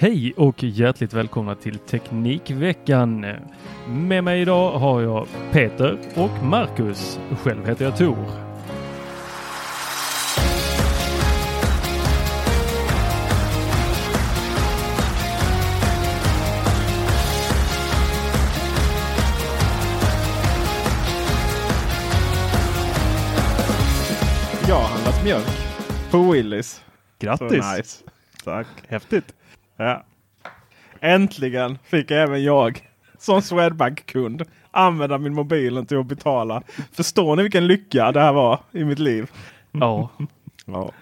Hej och hjärtligt välkomna till Teknikveckan. Med mig idag har jag Peter och Marcus. Själv heter jag Tor. Jag har handlat mjölk på Willys. Grattis! Så nice. Tack. Häftigt. Ja. Äntligen fick även jag som Swedbank-kund använda min mobilen till att betala. Förstår ni vilken lycka det här var i mitt liv? Ja, Ja.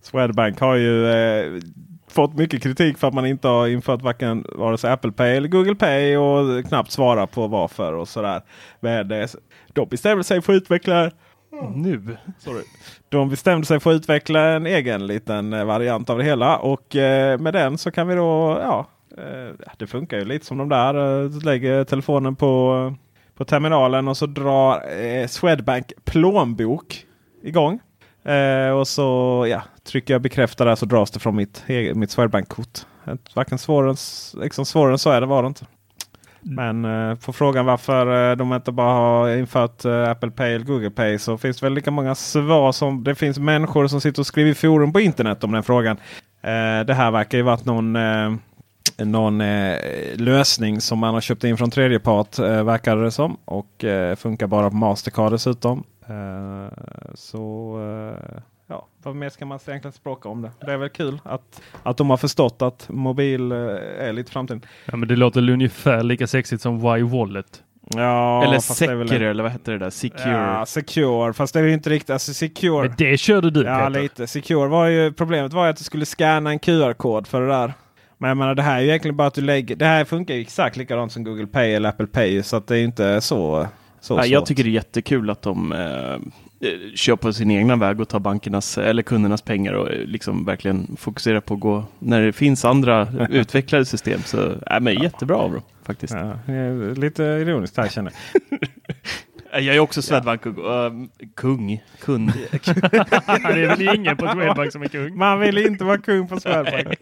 Swedbank har ju eh, fått mycket kritik för att man inte har infört varken vare sig Apple Pay eller Google Pay och knappt svarar på varför och sådär. Men eh, de bestämde sig för att Mm. nu. Sorry. De bestämde sig för att utveckla en egen liten eh, variant av det hela. Och eh, med den så kan vi då, ja, eh, det funkar ju lite som de där. Eh, lägger telefonen på, på terminalen och så drar eh, Swedbank plånbok igång. Eh, och så ja, trycker jag bekräfta där så dras det från mitt, mitt Swedbank-kort. Varken svårare liksom svårare än så är det var det inte. Men eh, på frågan varför eh, de inte bara har infört eh, Apple Pay eller Google Pay så finns det väl lika många svar som det finns människor som sitter och skriver i forum på internet om den frågan. Eh, det här verkar ju varit någon, eh, någon eh, lösning som man har köpt in från tredjepart eh, verkar det som. Och eh, funkar bara på Mastercard dessutom. Eh, så eh, ja, vad mer ska man egentligen språka om det? Det är väl kul att, att de har förstått att mobil eh, är lite framtiden. Ja, men det låter ungefär lika sexigt som Y-Wallet. Ja, eller Secure eller vad hette det där? Secure. Ja, secure. Fast det är ju inte riktigt. Alltså secure. Men det körde du ja, Peter. lite. Secure var ju problemet var ju att du skulle scanna en QR-kod för det där. Men jag menar, det här är ju egentligen bara att du lägger. Det här funkar ju exakt likadant som Google Pay eller Apple Pay. Så att det är ju inte så, så Ja, jag tycker det är jättekul att de eh, kör på sin egna väg och tar bankernas eller kundernas pengar och eh, liksom verkligen fokuserar på att gå när det finns andra utvecklade system. Så äh, men jättebra av dem faktiskt. Ja, det är lite ironiskt här känner jag. Jag är också Swedbank äh, kung, kund. det är väl ingen på Swedbank som är kung. Man vill inte vara kung på Swedbank.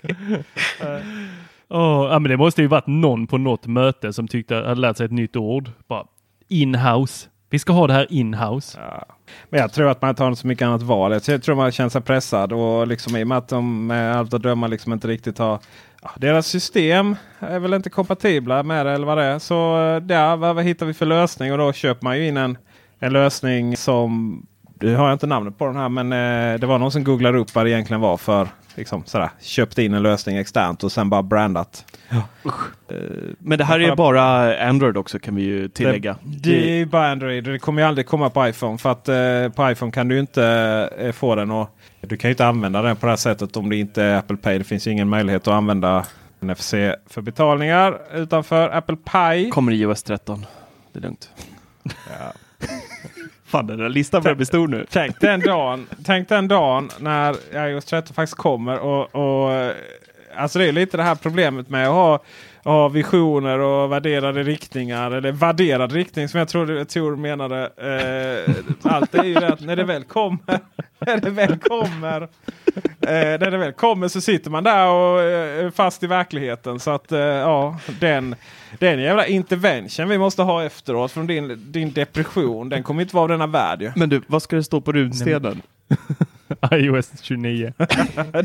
Åh, ja, men det måste ju varit någon på något möte som tyckte hade lärt sig ett nytt ord. Bara in-house. Vi ska ha det här in-house. Ja. Men jag tror att man inte har så mycket annat val. Jag tror man känner sig pressad och liksom i och med att de med allt att döma liksom inte riktigt har ja, deras system är väl inte kompatibla med det eller vad det är. Så eh, där, vad, vad hittar vi för lösning? Och då köper man ju in en, en lösning som nu har jag inte namnet på den här men eh, det var någon som googlade upp vad det egentligen var för. Liksom, sådär, köpt in en lösning externt och sen bara brandat. Men det här är bara Android också kan vi ju tillägga. Det, det är ju bara Android. Det kommer ju aldrig komma på iPhone. För att eh, på iPhone kan du inte eh, få den. och Du kan ju inte använda den på det här sättet om det inte är Apple Pay. Det finns ju ingen möjlighet att använda NFC för betalningar utanför Apple Pay. Kommer i iOS 13. Det är lugnt. Fan den där listan börjar bli stor nu. Tänk den dagen, tänk den dagen när iOS 13 faktiskt kommer. Och, och, alltså det är lite det här problemet med att ha, ha visioner och värderade riktningar. Eller värderad riktning som jag tror Tor menade. Eh, allt är ju det att när det väl kommer. när det väl kommer. Eh, när det väl kommer så sitter man där och eh, fast i verkligheten. Så att eh, ja, den, den jävla intervention vi måste ha efteråt från din, din depression. Den kommer inte vara av denna värld ju. Men du, vad ska det stå på runstenen? iOS 29.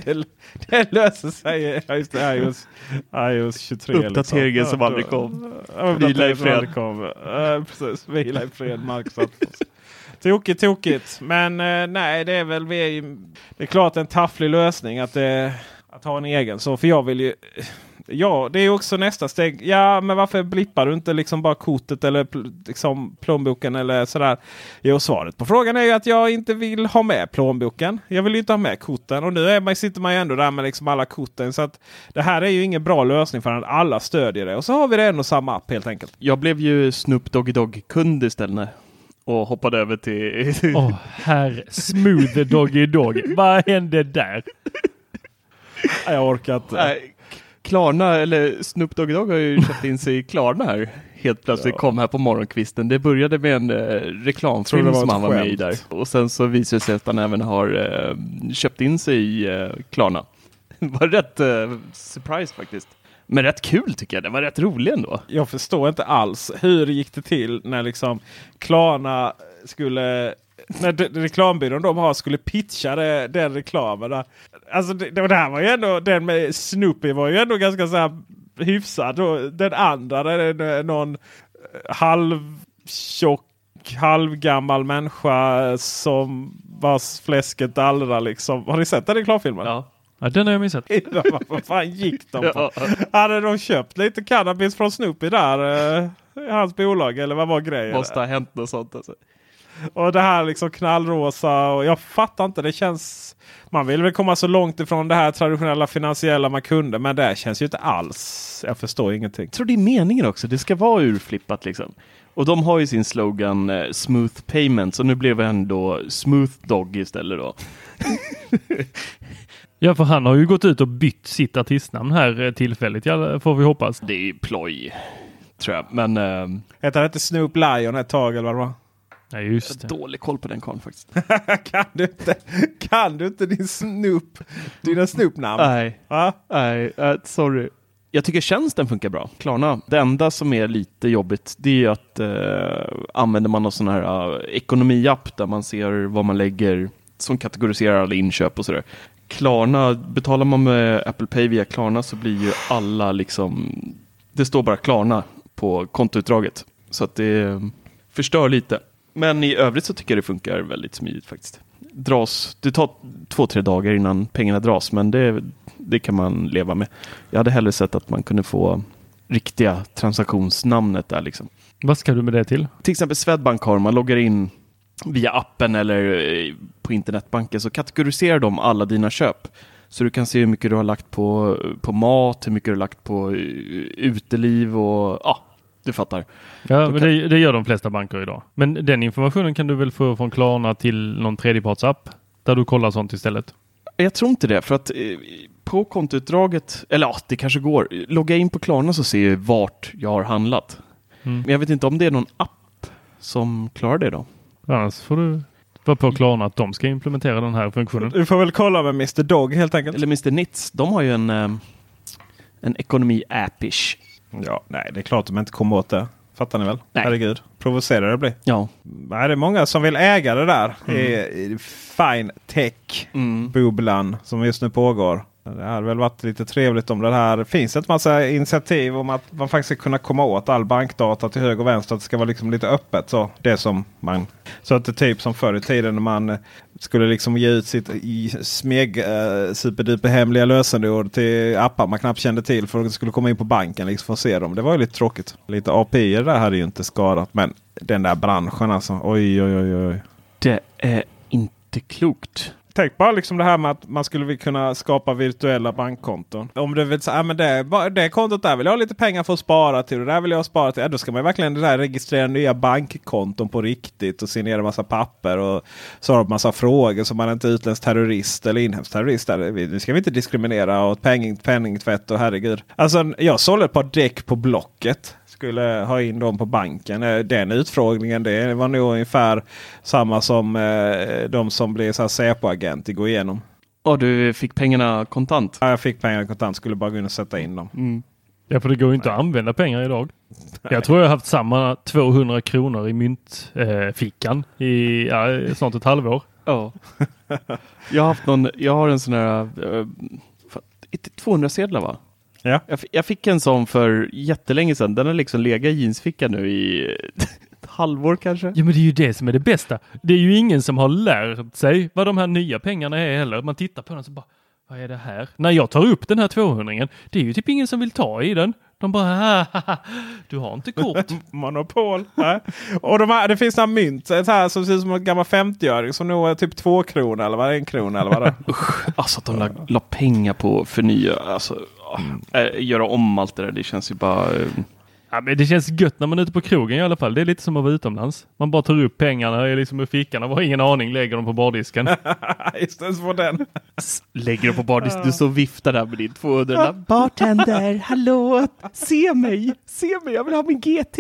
det, det löser sig. Ja, just det, iOS, iOS 23. Uppdateringen liksom. som aldrig kom. Uppdateringen Vila i fred. aldrig kom. Uh, precis, vila i fred. Marcus Attefors. Tokigt, tokigt. Men eh, nej, det är väl vi är ju, Det är klart en tafflig lösning att, eh, att ha en egen. Så för jag vill ju... Ja, det är också nästa steg. Ja, men varför blippar du inte liksom bara kortet eller pl- liksom plånboken eller sådär? Jo, svaret på frågan är ju att jag inte vill ha med plånboken. Jag vill ju inte ha med korten och nu är man, sitter man ju ändå där med liksom alla korten. Så att det här är ju ingen bra lösning förrän alla stödjer det. Och så har vi det en och samma app helt enkelt. Jag blev ju Snoop Doggy Dogg-kund istället. Och hoppade över till... Åh, herr smooth doggy dog. Vad hände där? Nej, Jag orkar inte. Nej, Klarna, eller Snoop Doggy Dogg har ju köpt in sig i Klarna här. Helt plötsligt kom här på morgonkvisten. Det började med en eh, reklamfilm var som han var med i där. Och sen så visade det sig att han även har eh, köpt in sig i eh, Klarna. Det var rätt eh, surprise faktiskt. Men rätt kul tycker jag. Den var rätt rolig ändå. jag förstår inte alls hur gick det till när liksom Klarna skulle när de- reklambyrån de har skulle pitcha det, den reklamen. Alltså det, det här var ju ändå den med Snoopy var ju ändå ganska så här hyfsad. Och den andra där är det någon halvtjock halvgammal människa som vars fläsket dallrar liksom. Har ni sett den reklamfilmen? Ja. Ja, den har jag missat. Vad vad fan gick de på? Ja. Hade de köpt lite cannabis från Snoopy där? eh, i hans bolag eller vad var grejen? Måste ha hänt något sånt alltså. Och det här liksom knallrosa och jag fattar inte. Det känns... Man vill väl komma så långt ifrån det här traditionella finansiella man kunde. Men det känns ju inte alls. Jag förstår ingenting. Jag tror det är meningen också. Det ska vara urflippat liksom. Och de har ju sin slogan eh, Smooth Payment. Så nu blev han då Smooth Dog istället då. Ja, för han har ju gått ut och bytt sitt artistnamn här eh, tillfälligt, ja, får vi hoppas. Det är ju ploj. Tror jag. Men eh, Hette han inte Snoop Lion ett tag eller vad det var? Nej, just det. dålig koll på den karln faktiskt. kan, du inte, kan du inte din Snoop? Dina Snoop-namn? Nej, Va? nej, eh, sorry. Jag tycker tjänsten funkar bra. Klarna. Det enda som är lite jobbigt det är ju att eh, använder man någon sån här eh, ekonomiapp där man ser vad man lägger som kategoriserar alla inköp och sådär. Klarna, betalar man med Apple Pay via Klarna så blir ju alla liksom, det står bara Klarna på kontoutdraget. Så att det förstör lite. Men i övrigt så tycker jag det funkar väldigt smidigt faktiskt. Dras, det tar två, tre dagar innan pengarna dras, men det, det kan man leva med. Jag hade hellre sett att man kunde få riktiga transaktionsnamnet där liksom. Vad ska du med det till? Till exempel Swedbank har, man loggar in via appen eller eh, på internetbanken så kategoriserar de alla dina köp. Så du kan se hur mycket du har lagt på, på mat, hur mycket du har lagt på eh, uteliv och ja, du fattar. Ja, men det, det gör de flesta banker idag. Men den informationen kan du väl få från Klarna till någon tredjepartsapp där du kollar sånt istället? Jag tror inte det, för att eh, på kontoutdraget, eller ja, det kanske går. Logga in på Klarna så ser jag vart jag har handlat. Mm. Men jag vet inte om det är någon app som klarar det då. Annars får du vara på Klarna att de ska implementera den här funktionen. Du får väl kolla med Mr Dog helt enkelt. Eller Mr Nits, de har ju en, eh, en ekonomi-appish. Ja, nej, det är klart de inte kommer åt det. Fattar ni väl? Nej. Herregud. Provocerar det blir. Ja. Nej, det är många som vill äga det där. I, i fine tech-bubblan som just nu pågår. Det hade väl varit lite trevligt om det här. Finns ett massa initiativ om att man faktiskt ska kunna komma åt all bankdata till höger och vänster. Att det ska vara liksom lite öppet. Så det som man så att det är typ som förr i tiden när man skulle liksom ge ut sitt smeg eh, superduper hemliga lösenord till appar man knappt kände till för att de skulle komma in på banken liksom för att se dem. Det var ju lite tråkigt. Lite API där hade ju inte skadat. Men den där branschen alltså. Oj oj oj oj. Det är inte klokt. Tänk bara liksom det här med att man skulle kunna skapa virtuella bankkonton. Om du vill säga ah, men det, det kontot där vill jag ha lite pengar för att spara till. Och det där vill jag spara till. Ja, då ska man verkligen det där registrera nya bankkonton på riktigt och signera massa papper och svara på massa frågor så man är inte utländsk terrorist eller inhemsk terrorist. Nu ska vi inte diskriminera och penning, penningtvätt och herregud. Alltså jag sålde ett par däck på Blocket skulle ha in dem på banken. Eh, den utfrågningen det var nog ungefär samma som eh, de som blev Säpo-agenter går igenom. Och du fick pengarna kontant? Ja, jag fick pengarna kontant. Skulle bara gå in och sätta in dem. Mm. Ja, för det går ju inte att använda pengar idag. Jag tror jag har haft samma 200 kronor i myntfickan eh, i ja, snart ett halvår. Ja. jag har haft någon, jag har en sån här uh, 200 sedlar va? Ja. Jag, jag, fick en sån för jättelänge sedan. Den har liksom legat i jeansfickan nu i ett halvår kanske. Ja, men det är ju det som är det bästa. Det är ju ingen som har lärt sig vad de här nya pengarna är heller. Man tittar på den så bara, vad är det här? När jag tar upp den här 200 det är ju typ ingen som vill ta i den. De bara, du har inte kort. Monopol. och de här, det finns några mynt så här, som ser ut som en gammal 50-öring som nog är typ två kronor eller vad en krona eller vad det Usch, alltså att de la, la pengar på förnya, alltså mm. äh, göra om allt det där. Det känns ju bara äh, Ja, men det känns gött när man är ute på krogen i alla fall. Det är lite som att vara utomlands. Man bara tar upp pengarna liksom ur fickan och har ingen aning, lägger dem på bardisken. Istället för den. lägger dem på bardisken. Du står och viftar där med din 200. Bartender, hallå, se mig, se mig, jag vill ha min GT.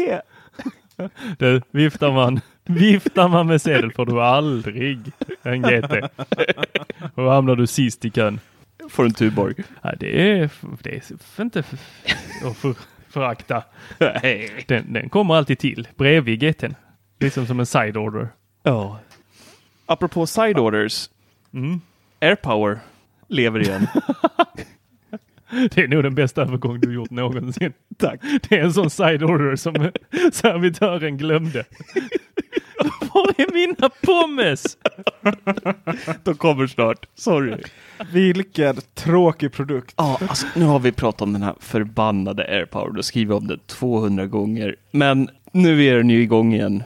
Du, viftar man, viftar man med sedel får du aldrig en GT. Och hamnar du sist i kön. Får en Tuborg. Ja, det är, det är inte för, för, förakta. Den, den kommer alltid till bredvid GT'n. Liksom som en side order. Ja. Apropå side orders. Mm. Airpower lever igen. Det är nog den bästa övergång du gjort någonsin. Tack. Det är en sån side order som servitören glömde. Var är mina pommes? De kommer snart. Sorry. Vilken tråkig produkt. Ja, alltså, nu har vi pratat om den här förbannade AirPower och skrivit om den 200 gånger. Men nu är den ju igång igen.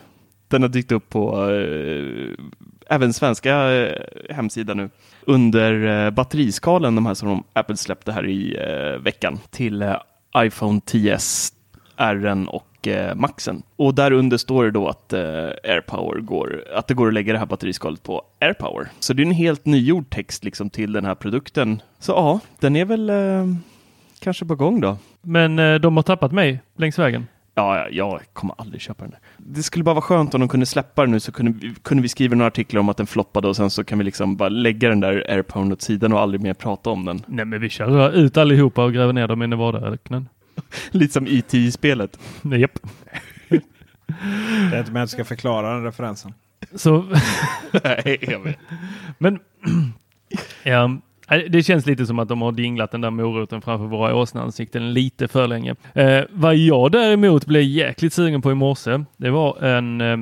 Den har dykt upp på eh, även svenska eh, hemsida nu under eh, batteriskalen, de här som Apple släppte här i eh, veckan till eh, iPhone 10s, RN och eh, Maxen. Och där under står det då att eh, AirPower går, att det går att lägga det här batteriskalet på AirPower. Så det är en helt nygjord text liksom till den här produkten. Så ja, den är väl eh, kanske på gång då. Men eh, de har tappat mig längs vägen. Ja, jag kommer aldrig köpa den där. Det skulle bara vara skönt om de kunde släppa den nu så kunde vi, kunde vi skriva några artiklar om att den floppade och sen så kan vi liksom bara lägga den där AirPower åt sidan och aldrig mer prata om den. Nej, men vi kör ut allihopa och gräver ner dem i Nevada-öknen. Lite som IT e. Japp. Det är inte med att ska förklara den referensen. Så... Nej, jag vet. Men ja, det känns lite som att de har dinglat den där moroten framför våra åsneansikten lite för länge. Eh, vad jag däremot blev jäkligt sugen på i morse, det var en eh,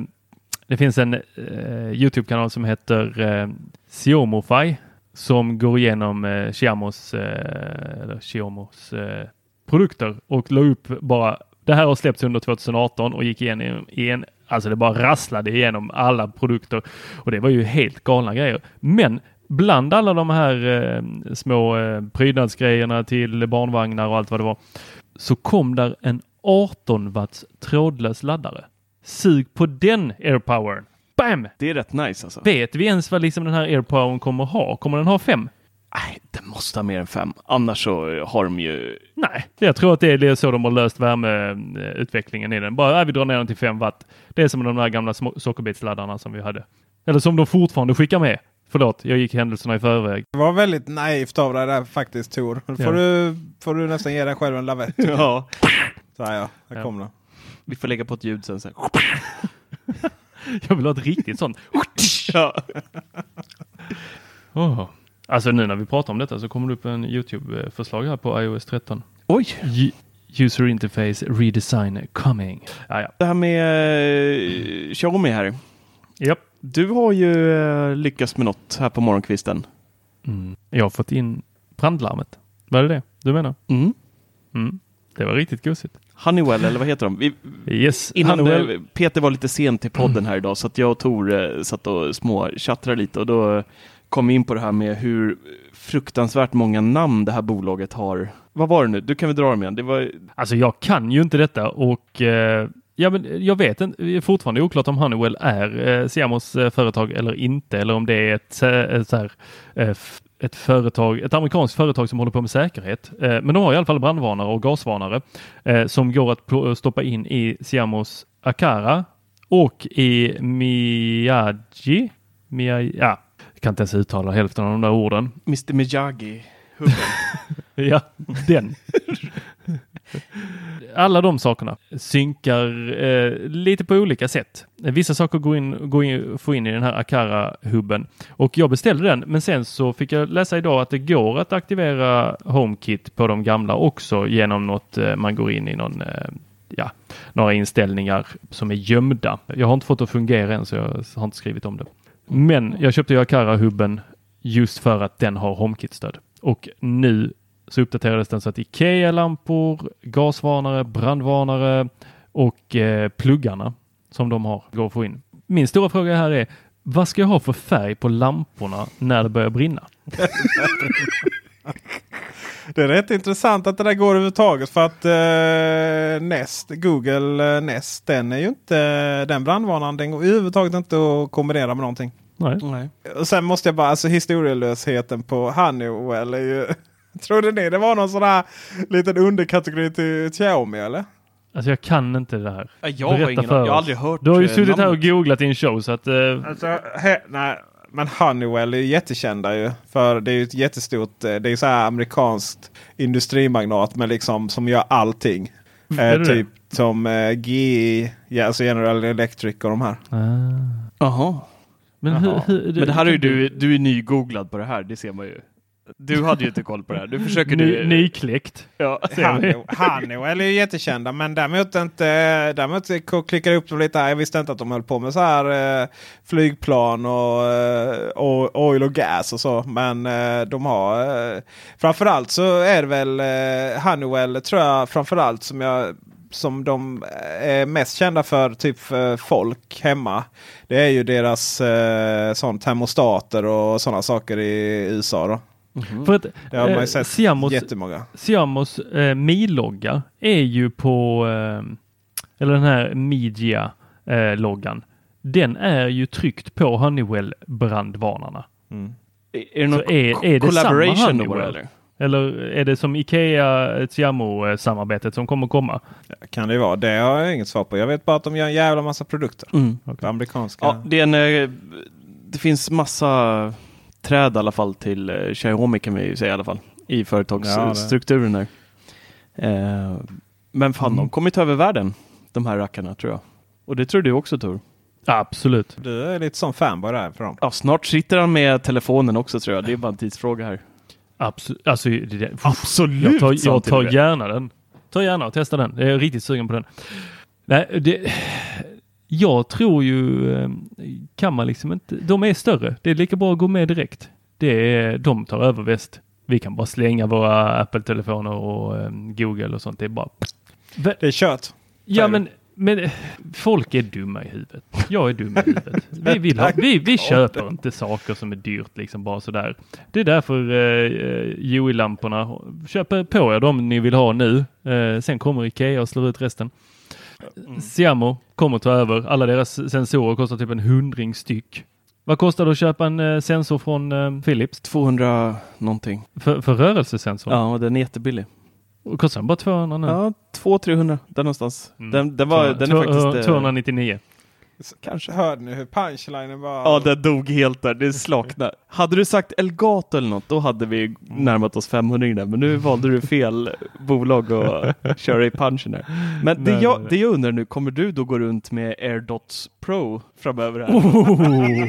det finns en eh, Youtube-kanal som heter eh, Xiomofy som går igenom eh, Xiomos, eh, eller Xiomos eh, produkter och la upp bara det här har släppts under 2018 och gick igenom igen. Alltså det bara rasslade igenom alla produkter och det var ju helt galna grejer. Men bland alla de här eh, små eh, prydnadsgrejerna till barnvagnar och allt vad det var så kom där en 18 watts trådlös laddare. Sug på den airpowern. Bam! Det är rätt nice alltså. Vet vi ens vad liksom den här airpowern kommer ha? Kommer den ha fem? Nej, den måste ha mer än fem. Annars så har de ju... Nej, jag tror att det är så de har löst värmeutvecklingen i den. Bara, vi drar ner den till fem watt. Det är som de där gamla sockerbetsladdarna som vi hade. Eller som de fortfarande skickar med. Förlåt, jag gick händelserna i förväg. Det var väldigt naivt av dig där faktiskt Tor. Får, ja. du, får du nästan ge dig själv en lavett. ja. Så här, ja, här ja. kom den. Vi får lägga på ett ljud sen. sen. jag vill ha ett riktigt sånt. ja. oh. Alltså nu när vi pratar om detta så kommer det upp en Youtube-förslag här på iOS 13. Oj! User interface redesign coming. Ja. Det här med uh, Xiaomi här. Yep. Du har ju uh, lyckats med något här på morgonkvisten. Mm. Jag har fått in brandlarmet. Var det det du menar? Mm. Mm. Det var riktigt gosigt. Honeywell eller vad heter de? Vi, yes, innan Honeywell. Peter var lite sent till podden här idag så att jag och Tor satt och små lite och då kom in på det här med hur fruktansvärt många namn det här bolaget har. Vad var det nu? Du kan väl dra dem igen? Det var... Alltså jag kan ju inte detta och eh, ja, men jag vet inte. Det är fortfarande oklart om Honeywell är eh, Siamos eh, företag eller inte eller om det är ett, eh, ett, så här, eh, ett företag, ett amerikanskt företag som håller på med säkerhet. Eh, men de har i alla fall brandvarnare och gasvarnare eh, som går att stoppa in i Siamos Akara och i Miyagi. Miyagi ja, kan inte ens uttala hälften av de där orden. Mr Miyagi. Ja, den. Alla de sakerna synkar eh, lite på olika sätt. Vissa saker går in, går in, får in i den här Akara-hubben och jag beställde den. Men sen så fick jag läsa idag att det går att aktivera HomeKit på de gamla också genom något eh, man går in i någon eh, Ja, några inställningar som är gömda. Jag har inte fått det att fungera än så jag har inte skrivit om det. Men jag köpte ju Akara-hubben just för att den har HomeKit-stöd. Och nu så uppdaterades den så att IKEA-lampor, gasvarnare, brandvarnare och eh, pluggarna som de har går att få in. Min stora fråga här är vad ska jag ha för färg på lamporna när det börjar brinna? Det är rätt intressant att det där går överhuvudtaget för att eh, Nest, Google eh, Nest, den är ju inte den brandvarnaren. Den går överhuvudtaget inte att kombinera med någonting. Nej. Nej. Och sen måste jag bara, alltså historielösheten på Honeywell är ju... Trodde ni det var någon sån här liten underkategori till Xiaomi eller? Alltså jag kan inte det här. Ja, Jag har Berätta ingen för Jag har aldrig hört Du har ju eh, suttit här och googlat i en show så att... Eh, Alltså, he, nej, men Honeywell är ju jättekända ju. För det är ju ett jättestort, eh, det är så här amerikanskt industrimagnat med liksom som gör allting. Det Eh, det? typ som eh, GE, ja, alltså General Electric och de här. Jaha. men hur, hur, Men det här är ju du, du är nygooglad på det här, det ser man ju. Du hade ju inte koll på det här. Du försöker Ny, du... nykläckt. Ja. Honeywell är ju jättekända men däremot inte. Däremot k- klickar jag upp dem lite här. Jag visste inte att de höll på med så här eh, flygplan och, eh, och oil och gas och så. Men eh, de har eh, framförallt så är det väl eh, Honeywell tror jag framförallt som jag som de är mest kända för typ för folk hemma. Det är ju deras eh, sån termostater och sådana saker i USA. Då. För att Det har man eh, ju sett Siamos, jättemånga. Siamos eh, milogga är ju på, eh, eller den här Media-loggan, den är ju tryckt på Honeywell brandvarnarna. Är det någon Så är- är det samma Honeywell? eller? Eller är det som Ikea Tiamo-samarbetet som kommer komma? Kan det vara. Det har jag inget svar på. Jag vet bara att de gör en jävla massa produkter. Mm. Amerikanska. Ja, det, är en, eh, det finns massa träd i alla fall till eh, Xiaomi kan vi ju säga i alla fall. I Ja, företagsstrukturen där. Eh, men fan, Mm. de kommer ta över världen, de här rackarna tror jag. Och det tror du också Tor? Absolut. Du är lite som fanboy där för dem. Ja, snart sitter han med telefonen också tror jag. Det är bara en tidsfråga här. Absolut. Alltså, det, Absolut! jag tar, jag tar gärna den. Ta gärna och testa den. Jag är riktigt sugen på den. Nej, det, jag tror ju, eh, kan man liksom inte, de är större. Det är lika bra att gå med direkt. Det är, de tar över väst. Vi kan bara slänga våra Apple-telefoner och eh, Google och sånt. Det är bara... Det är kört. Ja, men, men eh, folk är dumma i huvudet. Jag är dum i huvudet. Vi, vill ha, vi, vi köper inte saker som är dyrt liksom bara sådär. Det är därför eh, UI-lamporna, köp på er de ni vill ha nu. Eh, sen kommer Ikea och slår ut resten. Siamo kommer ta över. Alla deras sensorer kostar typ en hundring styck. Vad kostar det att köpa en eh, sensor från eh, Philips? 200 någonting. För, för rörelsesensor? Ja, och den är jättebillig. Och Kostar den bara 200 nu? Ja, 200-300 där någonstans. Mm. Den, den, var, den är faktiskt... eh, eh, 299. Kanske. Hörde ni hur punchlinen var? Ja, den dog helt där. Det slaknade. Hade du sagt Elgato eller något, då hade vi närmat oss 500 där. Men nu valde du fel bolag att köra i punchen där. Men det, Nej, jag, nej. det jag undrar nu, kommer du då gå runt med AirDots Pro framöver här? Oh.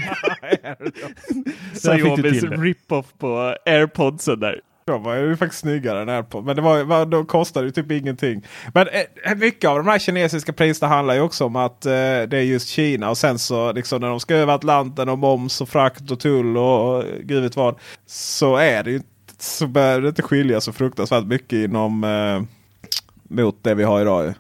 Till rip-off på AirPodsen där. De var ju faktiskt snyggare än AirPod. Men det var, var, de kostade ju typ ingenting. Men eh, mycket av de här kinesiska priserna handlar ju också om att eh, det är just Kina. Och sen så liksom när de ska över Atlanten och moms och frakt och tull och, och gud vet vad. Så är det ju inte- så bör det inte skilja så fruktansvärt mycket inom eh, mot det vi har idag.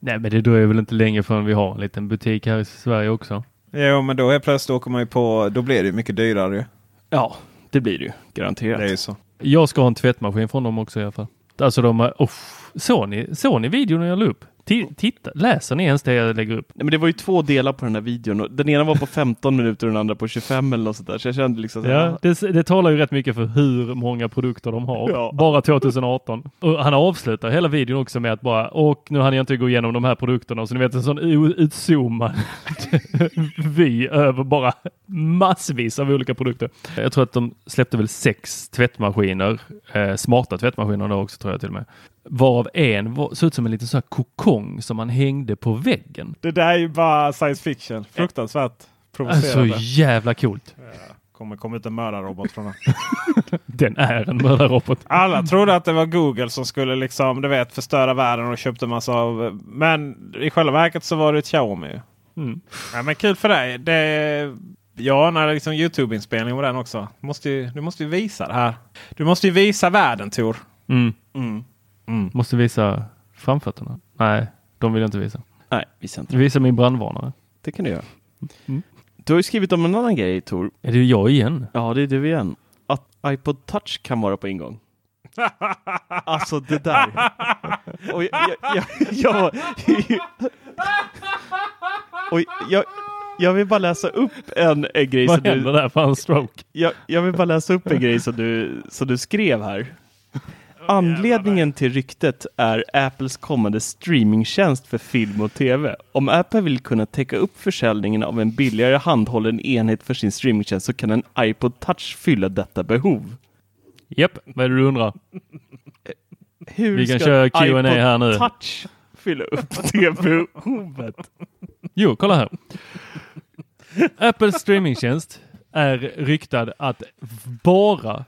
Nej, men det dröjer väl inte länge förrän vi har en liten butik här i Sverige också. Jo men då är plötsligt åker man ju på. Då blir det ju mycket dyrare. Ja, det blir det ju garanterat. Det är ju så. Jag ska ha en tvättmaskin från dem också i alla fall. Alltså de oh, såg ni, såg ni videon jag la upp? Ti- Titta, läser ni ens det jag lägger upp? Nej, men det var ju två delar på den här videon. Den ena var på 15 minuter och den andra på 25 eller något sånt där. Så jag kände liksom så här, Ja, det, det talar ju rätt mycket för hur många produkter de har. Ja. Bara 2018. Och han avslutar hela videon också med att bara, och nu hann jag inte gå igenom de här produkterna. Så ni vet en sån utzoomad vy över bara massvis av olika produkter. Jag tror att de släppte väl sex tvättmaskiner, eh, smarta tvättmaskiner då också tror jag till och med. Varav en var, såg ut som en liten sån här kokong som man hängde på väggen. Det där är ju bara science fiction. Fruktansvärt Så provocerande. jävla coolt. kommer komma ut en mördarrobot från den. Den är en mördarrobot. Alla trodde att det var Google som skulle liksom, du vet, förstöra världen och köpte massa av. Men i själva verket så var det ett Xiaomi. Mm. Ja, men kul för dig. Det, ja, när det liksom Youtube-inspelning på den också. Du måste, ju, du måste ju visa det här. Du måste ju visa världen Tor. Mm. Mm. Måste visa framfötterna. Nej, de vill jag inte visa. Nej, visa inte. Visa min brandvarnare. Det kan du göra. Mm. Du har ju skrivit om en annan grej Tor. Är det jag igen? Ja, det är du igen. Att iPod touch kan vara på ingång. Alltså det där. Och jag, jag, jag, och jag, jag vill bara läsa upp en, en grej Vad händer du, där? Fan stroke. jag, jag vill bara läsa upp en grej som du, som du skrev här. Anledningen till ryktet är Apples kommande streamingtjänst för film och tv. Om Apple vill kunna täcka upp försäljningen av en billigare handhållen enhet för sin streamingtjänst så kan en iPod touch fylla detta behov. Japp, vad är det du undrar? Hur Vi kan ska köra Q&A iPod här nu. touch fylla upp det behovet? Jo, kolla här. Apples streamingtjänst är ryktad att bara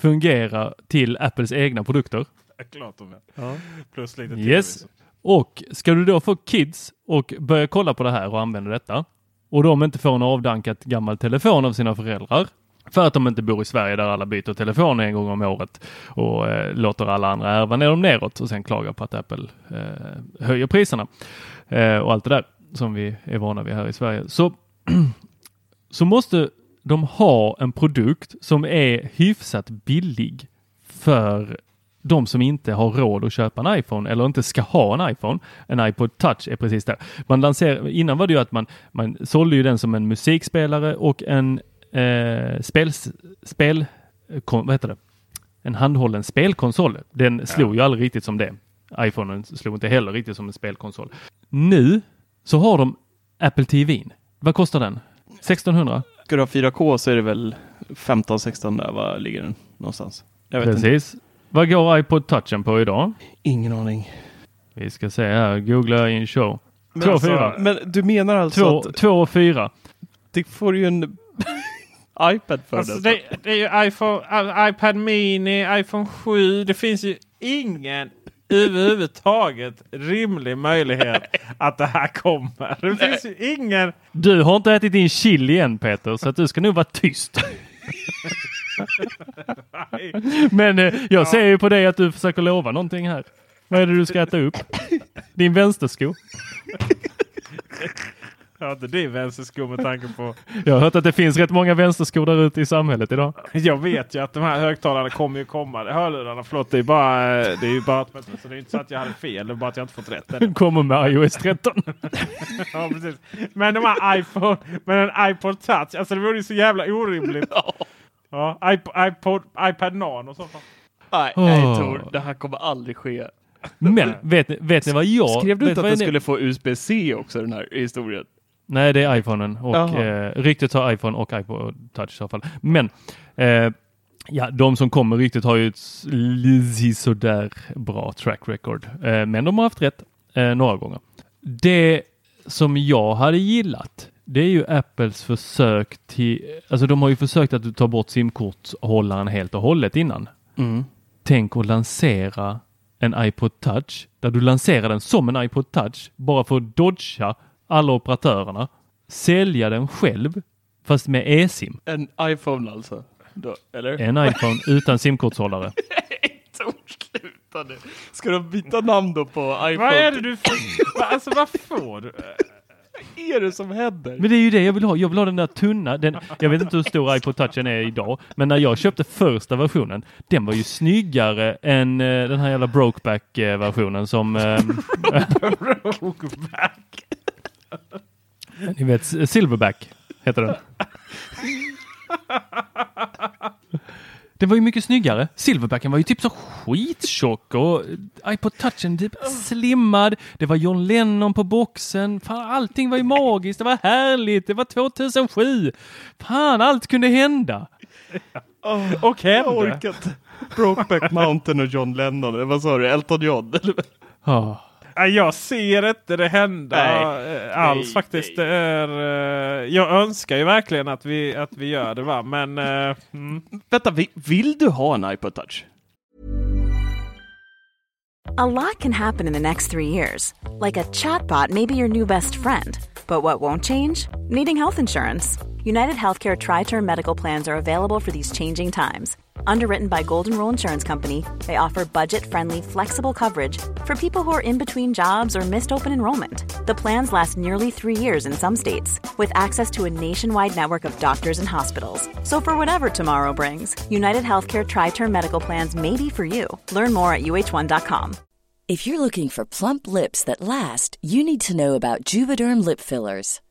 fungera till Apples egna produkter. Klart de är. Plus lite Yes. Och ska du då få kids och börja kolla på det här och använda detta och de inte får en avdankat gammal telefon av sina föräldrar för att de inte bor i Sverige där alla byter telefon en gång om året och eh, låter alla andra ärva ner dem neråt och sen klagar på att Apple eh, höjer priserna eh, och allt det där som vi är vana vid här i Sverige. Så, så måste de ha en produkt som är hyfsat billig för de som inte har råd att köpa en iPhone eller inte ska ha en iPhone. En iPod touch är precis där. Man lanserar, innan var det ju att man, man sålde ju den som en musikspelare och en eh, spel, spel kon, vad heter det? En handhållen spelkonsol. Den slog ju aldrig riktigt som det. iPhonen slog inte heller riktigt som en spelkonsol. Nu så har de Apple TV. Vad kostar den? 1600? Ska du ha 4K så är det väl 15-16 där, vad ligger den någonstans? Jag vet inte. Precis. Vad går iPod touchen på idag? Ingen aning. Vi ska se här. Googla in show. Men, Två och alltså, fyra. men du menar alltså Två, att två och fyra. det får ju en iPad för Alltså det, det är ju iPhone, iPad Mini, iPhone 7. Det finns ju ingen överhuvudtaget rimlig möjlighet att det här kommer. Det finns ju ingen... Du har inte ätit din chili än Peter, så att du ska nog vara tyst. Men eh, jag ser ju på dig att du försöker lova någonting här. Vad är det du ska äta upp? Din vänstersko? Jag har inte din vänstersko med tanke på... Jag har hört att det finns rätt många vänsterskor där ute i samhället idag. Jag vet ju att de här högtalarna kommer ju komma. Hörlurarna, förlåt, det är bara... Det är ju bara att, så det är inte så att jag hade fel. Det är bara att jag inte fått rätt än. Kommer med iOS 13. Ja, precis. Men de här iPhone, men en iPod touch, alltså det vore ju så jävla orimligt. Ja, iPod, iPod, iPad Nano i så fall. Nej, nej Tor, det här kommer aldrig ske. Men vet ni, vet ni vad jag... Skrev du inte att den skulle få USB-C också den här historien? Nej, det är iPhonen och Jaha. eh, ryktet har iPhone och iPod touch i så fall. Men eh, ja, de som kommer ryktet har ju ett sådär bra track record. Eh, men de har haft rätt eh, några gånger. Det som jag hade gillat, det är ju Apples försök till, alltså de har ju försökt att ta bort simkortshållaren helt och hållet innan. Tänk att lansera en iPod touch där du lanserar den som en iPod touch bara för att dodga alla operatörerna. Sälja den själv fast med e-sim. En iPhone alltså? Då, eller? En iPhone utan simkortshållare. Sluta nu. Ska de byta namn då på iPhone? Vad är det du får? Alltså vad får du? är det som händer? Men det är ju det jag vill ha. Jag vill ha den där tunna. Den, jag vet inte hur stor iPod touchen är idag, men när jag köpte första versionen, den var ju snyggare än eh, den här jävla brokeback eh, versionen som... Eh, Brokeback. Ni vet, Silverback heter den. Den var ju mycket snyggare. Silverbacken var ju typ så skittjock och iPod touchen typ slimmad. Det var John Lennon på boxen. Fan, allting var ju magiskt. Det var härligt. Det var 2007. Fan, allt kunde hända. Och Jag hände. orkar inte. Brokeback Mountain och John Lennon. Vad sa du? Elton John? eller? Jag ser inte det hända Nej. eh, alls Nej, faktiskt. nej. Det är, eh, jag önskar ju verkligen att vi, att vi gör det va. Men eh, mm. Vänta, vi- vill du ha en iPod touch? A lot can happen in the next three years. Like a chatbot may be your new best friend. But what won't change? Needing health insurance. United Healthcare Tri Term Medical Plans are available for these changing times. Underwritten by Golden Rule Insurance Company, they offer budget friendly, flexible coverage for people who are in between jobs or missed open enrollment. The plans last nearly three years in some states, with access to a nationwide network of doctors and hospitals. So, for whatever tomorrow brings, United Healthcare Tri Term Medical Plans may be for you. Learn more at uh1.com. If you're looking for plump lips that last, you need to know about Juvederm lip fillers.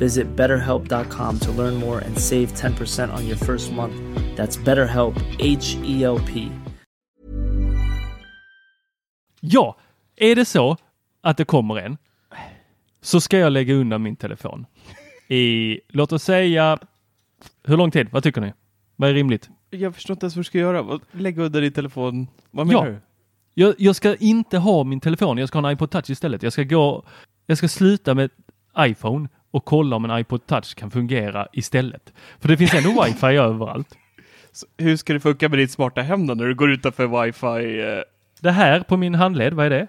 Visit betterhelp.com to learn more and save 10% on your first month. That's BetterHelp, H E L P. Ja, är det så att det kommer en så ska jag lägga undan min telefon i, låt oss säga, hur lång tid? Vad tycker ni? Vad är rimligt? Jag förstår inte ens vad du ska göra. Lägga under din telefon. Vad menar Ja. du? Jag, jag ska inte ha min telefon, jag ska ha en iPod touch istället. Jag ska gå, jag ska sluta med iPhone och kolla om en iPod touch kan fungera istället. För det finns ändå wifi överallt. Så Hur ska det funka med ditt smarta hem då när du går utanför wifi? Eh, Det här på min handled, vad är det?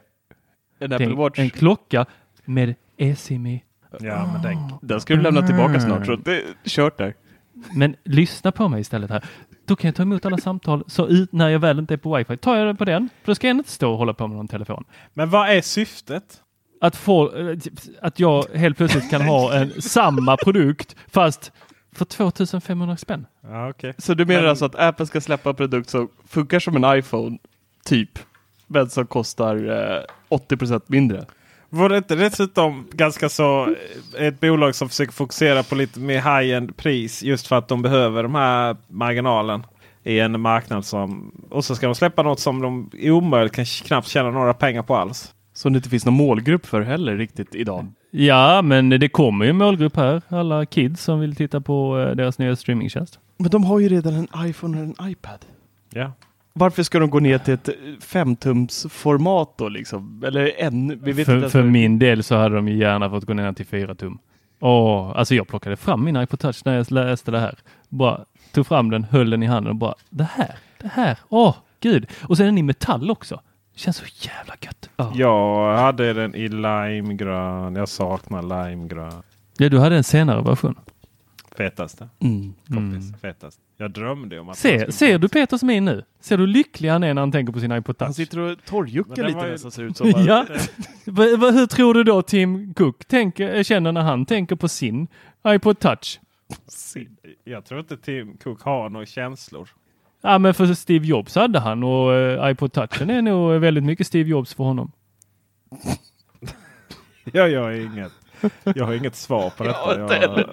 en Apple Watch? en klocka med eSIM Ja, men den, Den ska du lämna tillbaka snart så det är kört där. Men lyssna på mig istället här. Då kan jag ta emot alla samtal så ut när jag väl inte är på wifi. Tar jag det på den, för då ska jag inte stå och hålla på med någon telefon. men vad är syftet? Att få, eh, att jag helt plötsligt kan ha en samma produkt fast för 2500 spänn. Ja, okej. Så du menar Men- alltså att Apple ska släppa en produkt som funkar som en iPhone, typ, men som kostar eh, 80% mindre? Vore det inte dessutom ganska så eh, ett bolag som försöker fokusera på lite mer high-end pris just för att de behöver de här marginalen i en marknad som... Och så ska de släppa något som de omöjligt kan knappt tjäna några pengar på alls. Som det inte finns någon målgrupp för heller riktigt idag. Ja, men det kommer ju en målgrupp här. Alla kids som vill titta på eh, deras nya streamingtjänst. Men de har ju redan en iPhone och en iPad. Ja. Varför ska de gå ner till ett femtumsformat då liksom? Eller en? Vi vet inte För, ens för min del så hade de ju gärna fått gå ner till 4 tum. Åh, alltså jag plockade fram min iPod touch när jag läste det här. Bara tog fram den, höll den i handen och bara det här, det här, åh gud. Och sen är den i metall också. Känns så jävla gött. Jag hade den i limegrön. Jag saknar limegrön. Ja, du hade en senare version. Fetaste. Mm. Kompis. Fetast. Jag drömde om att... Se, ser du Peters min nu? Ser du lycklig han är när han tänker på sin iPod touch? Han sitter och torrjuckar lite ju- nästan ser ut som. ja. Hur tror du då Tim Cook tänker, känner när han tänker på sin iPod touch? Jag tror inte Tim Cook har några känslor. Ja, men för Steve Jobs hade han och eh, iPod touchen är nog väldigt mycket Steve Jobs för honom. Ja, jag, har inget, jag har inget svar på detta. heller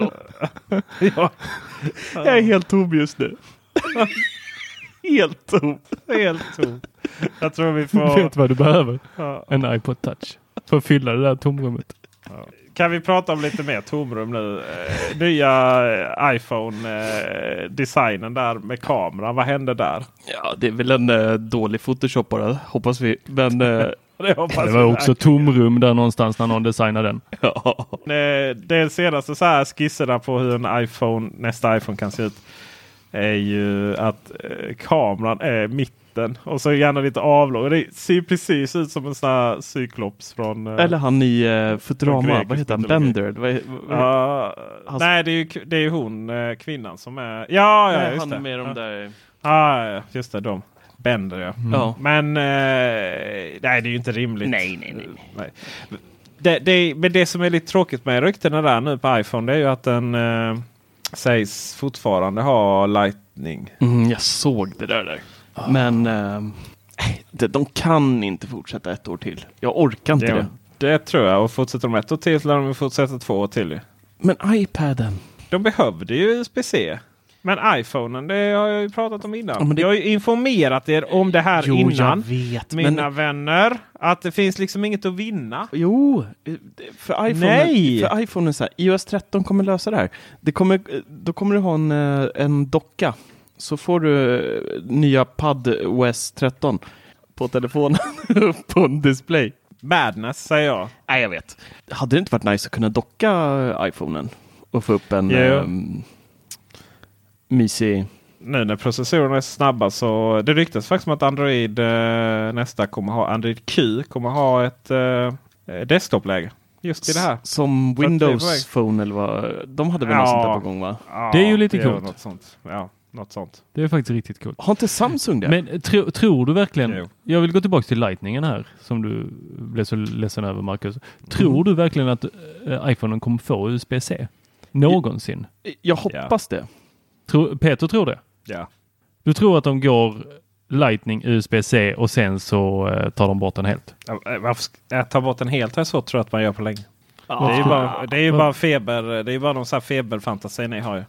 jag, jag, Jag är helt tom just nu. helt tom. helt tom. Jag tror vi får... vet vad du behöver? Ja. En iPod touch. För att fylla det där tomrummet. Kan vi prata om lite mer tomrum nu? Eh, nya eh, iPhone-designen där med kameran. Vad hände där? Ja, det är väl en eh, dålig Photoshop bara, hoppas vi. Men eh, Det, hoppas Det var vi också tomrum där någonstans när någon designade den. ja. Eh, Det senaste så här skisserna på hur en iPhone, nästa iPhone kan se ut. Är ju att eh, kameran är mitten och så gärna lite avlång. Det ser precis ut som en sån här cyklops från... eh, Eller han i uh, Futurama, vad heter han? Bender? Var, vad- Ja, Hans- nej, det är, ju, det är hon, eh, kvinnan som är... Ja, ja Nej, just han det. med de ja. där. Ah, ja, just det. De. Bender ja. Ja. Men eh, nej, det är ju inte rimligt. Nej, nej, nej. nej. Det, det, men det som är lite tråkigt med ryktena där nu på iPhone det är ju att den eh, sägs fortfarande ha Lightning. Mm, jag såg det där. där. Men eh, de, de kan inte fortsätta ett år till. Jag orkar inte Det, det. det tror jag. Och fortsätter de ett år till så lär de fortsätta två år till. Men iPaden. De behövde ju USB-C. Men iPhonen, det har jag ju pratat om innan. Ja, det- Jag har ju informerat er om det här Jo, innan. vet. Mina Men, vänner. Att det finns liksom inget att vinna. jo, eh, för iPhone, Nej! för iPhone så här, iOS 13 kommer lösa det här. Det kommer, då kommer du ha en, eh, en docka. Så får du eh, nya Pad OS 13 på telefonen på en display. Madness säger jag. Nej, jag vet. Hade det inte varit nice att kunna docka iPhonen och få upp en Jo. ehm, mysig... Nu när processorerna är snabba så det ryktas faktiskt om att Android eh, nästa kommer ha Android Q kommer ha ett eh, desktopläge. Just i det här. Som Windows. Phone eller vad? De hade väl Ja. något sånt där på gång va? Ja, Det är ju lite coolt. Något sånt. Ja, något sånt. Det är faktiskt riktigt coolt. Har inte Samsung det? Men tro, tror du verkligen, Jo. jag vill gå tillbaka till lightningen här som du blev så ledsen över Marcus. Tror du verkligen att äh, iPhonen kommer få USB-C? Någonsin? jag hoppas det. Tror, Peter tror det? Ja. Du tror att de går Lightning, USB-C och sen så eh, tar de bort den helt? Ja, eh, Varför jag ta bort den helt här så tror jag att man gör på länge. Det är ju Ja. bara, det är ju bara feber. Det är ju bara någon sån här feberfantasi ni har ju.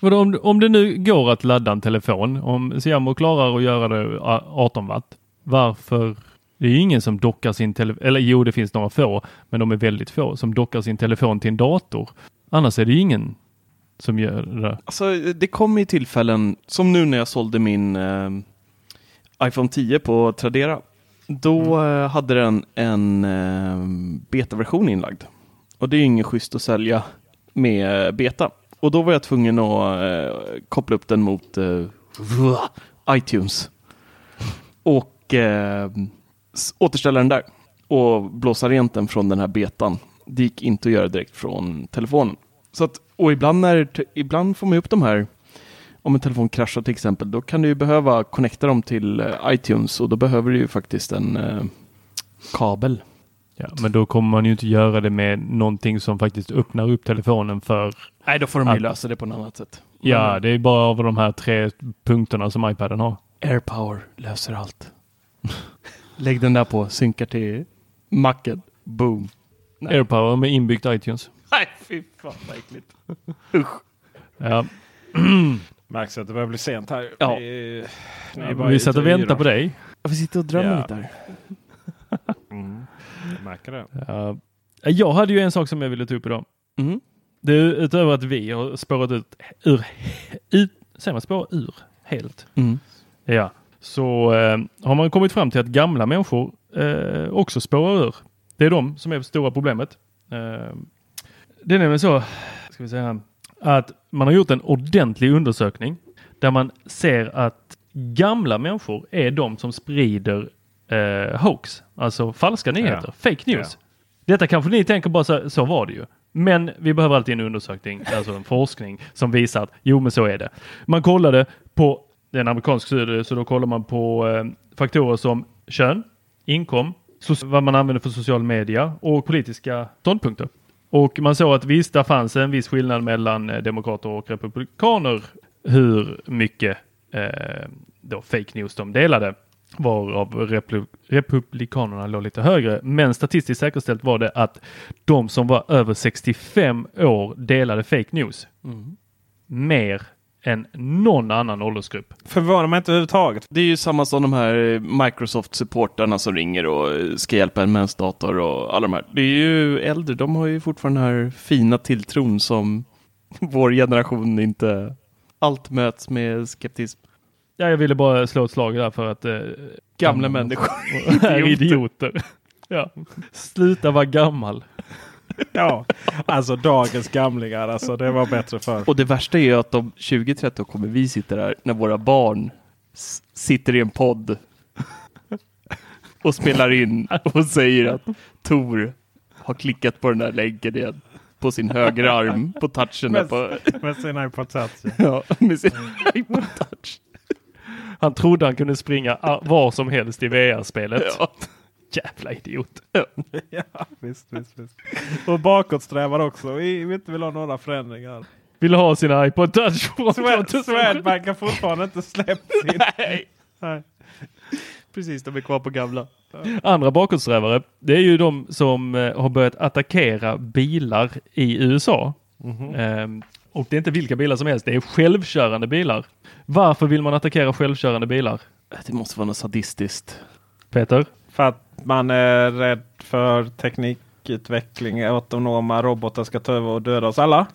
Vadå, om, om det nu går att ladda en telefon, om Siamo klarar att göra det a- 18 watt, varför? Det är ingen som dockar sin telefon, eller jo det finns några få, men de är väldigt få, som dockar sin telefon till en dator. Annars är det ju ingen som gör det. Alltså det kommer ju tillfällen, som nu när jag sålde min eh, iPhone 10 på Tradera. Då eh, hade den en eh, betaversion inlagd. Och det är ju inget schysst att sälja med eh, beta. Och då var jag tvungen att eh, koppla upp den mot eh, iTunes. Och eh, återställa den där. Och blåsa rent den från den här betan. Det gick inte att göra direkt från telefonen. Så att, och ibland, när, ibland får man ju upp de här, om en telefon kraschar till exempel, då kan du ju behöva connecta dem till eh, iTunes och då behöver du ju faktiskt en eh, kabel. Ja, men då kommer man ju inte göra det med någonting som faktiskt öppnar upp telefonen för... Nej, då får de ju Att- lösa det på något annat sätt. Ja, det är bara av de här tre punkterna som iPaden har. AirPower löser allt. Lägg den där på, synkar till macken. Boom. Nej. AirPower med inbyggt iTunes. Nej, fy fan vad äckligt. Ja. Märks att det börjar bli sent här. Ja. Vi, Vi satt och väntade på dig. Får sitta och drömma Ja. lite här. Mm. Jag märker det. Ja. Jag hade ju en sak som jag ville ta upp idag. Mm. Det är utöver att vi har spårat ut ur, ut, säger man spåra ur helt? Mm. Ja, så eh, har man kommit fram till att gamla människor eh, också spårar ur. Det är de som är det stora problemet. Eh, det är nämligen så, ska vi säga, att man har gjort en ordentlig undersökning där man ser att gamla människor är de som sprider eh, hoax, alltså falska nyheter, fake news. Detta kanske ni tänker bara så, så var det ju. Men vi behöver alltid en undersökning, alltså en forskning som visar att jo men så är det. Man kollade på, en amerikansk studie, så då kollar man på eh, faktorer som kön, inkom, vad man använder för social media och politiska ståndpunkter. Och man såg att visst, där fanns en viss skillnad mellan eh, demokrater och republikaner hur mycket eh, då fake news de delade varav replu- republikanerna låg lite högre. Men statistiskt säkerställt var det att de som var över 65 år delade fake news. Mer än någon annan åldersgrupp. Förvånar mig inte överhuvudtaget. Det är ju samma som de här Microsoft-supportarna som ringer och ska hjälpa en med ens dator och alla de här. Det är ju äldre, de har ju fortfarande den här fina tilltron som vår generation inte allt möts med skeptism. Ja, jag ville bara slå ett slag där för att eh, Gamla människor är idioter. ja. Sluta vara gammal. Ja, alltså dagens gamlingar. Alltså det var bättre förr. Och det värsta är ju att om 20-30 år kommer vi sitta där när våra barn sitter i en podd och spelar in och säger att Tor har klickat på den där länken igen på sin högra arm på touchen. Med, På, med sin iPod Touch. ja, med sin iPod touch. Han trodde han kunde springa ah, var som helst i VR-spelet. Ja. Jävla idiot. ja, visst, visst, visst. Och bakåtsträvar också. Vi vill inte vill ha några förändringar. Vill ha sin iPod touch från Swed- 2007. Swedbank har fortfarande inte släppt sin. Nej, Nej. precis. De är kvar på gamla. Andra bakåtsträvare, det är ju de som eh, har börjat attackera bilar i USA. Ehm, och det är inte vilka bilar som helst, det är självkörande bilar. Varför vill man attackera självkörande bilar? Det måste vara något sadistiskt. Peter? För att man är rädd för teknikutveckling. Autonoma robotar ska ta över och döda oss alla.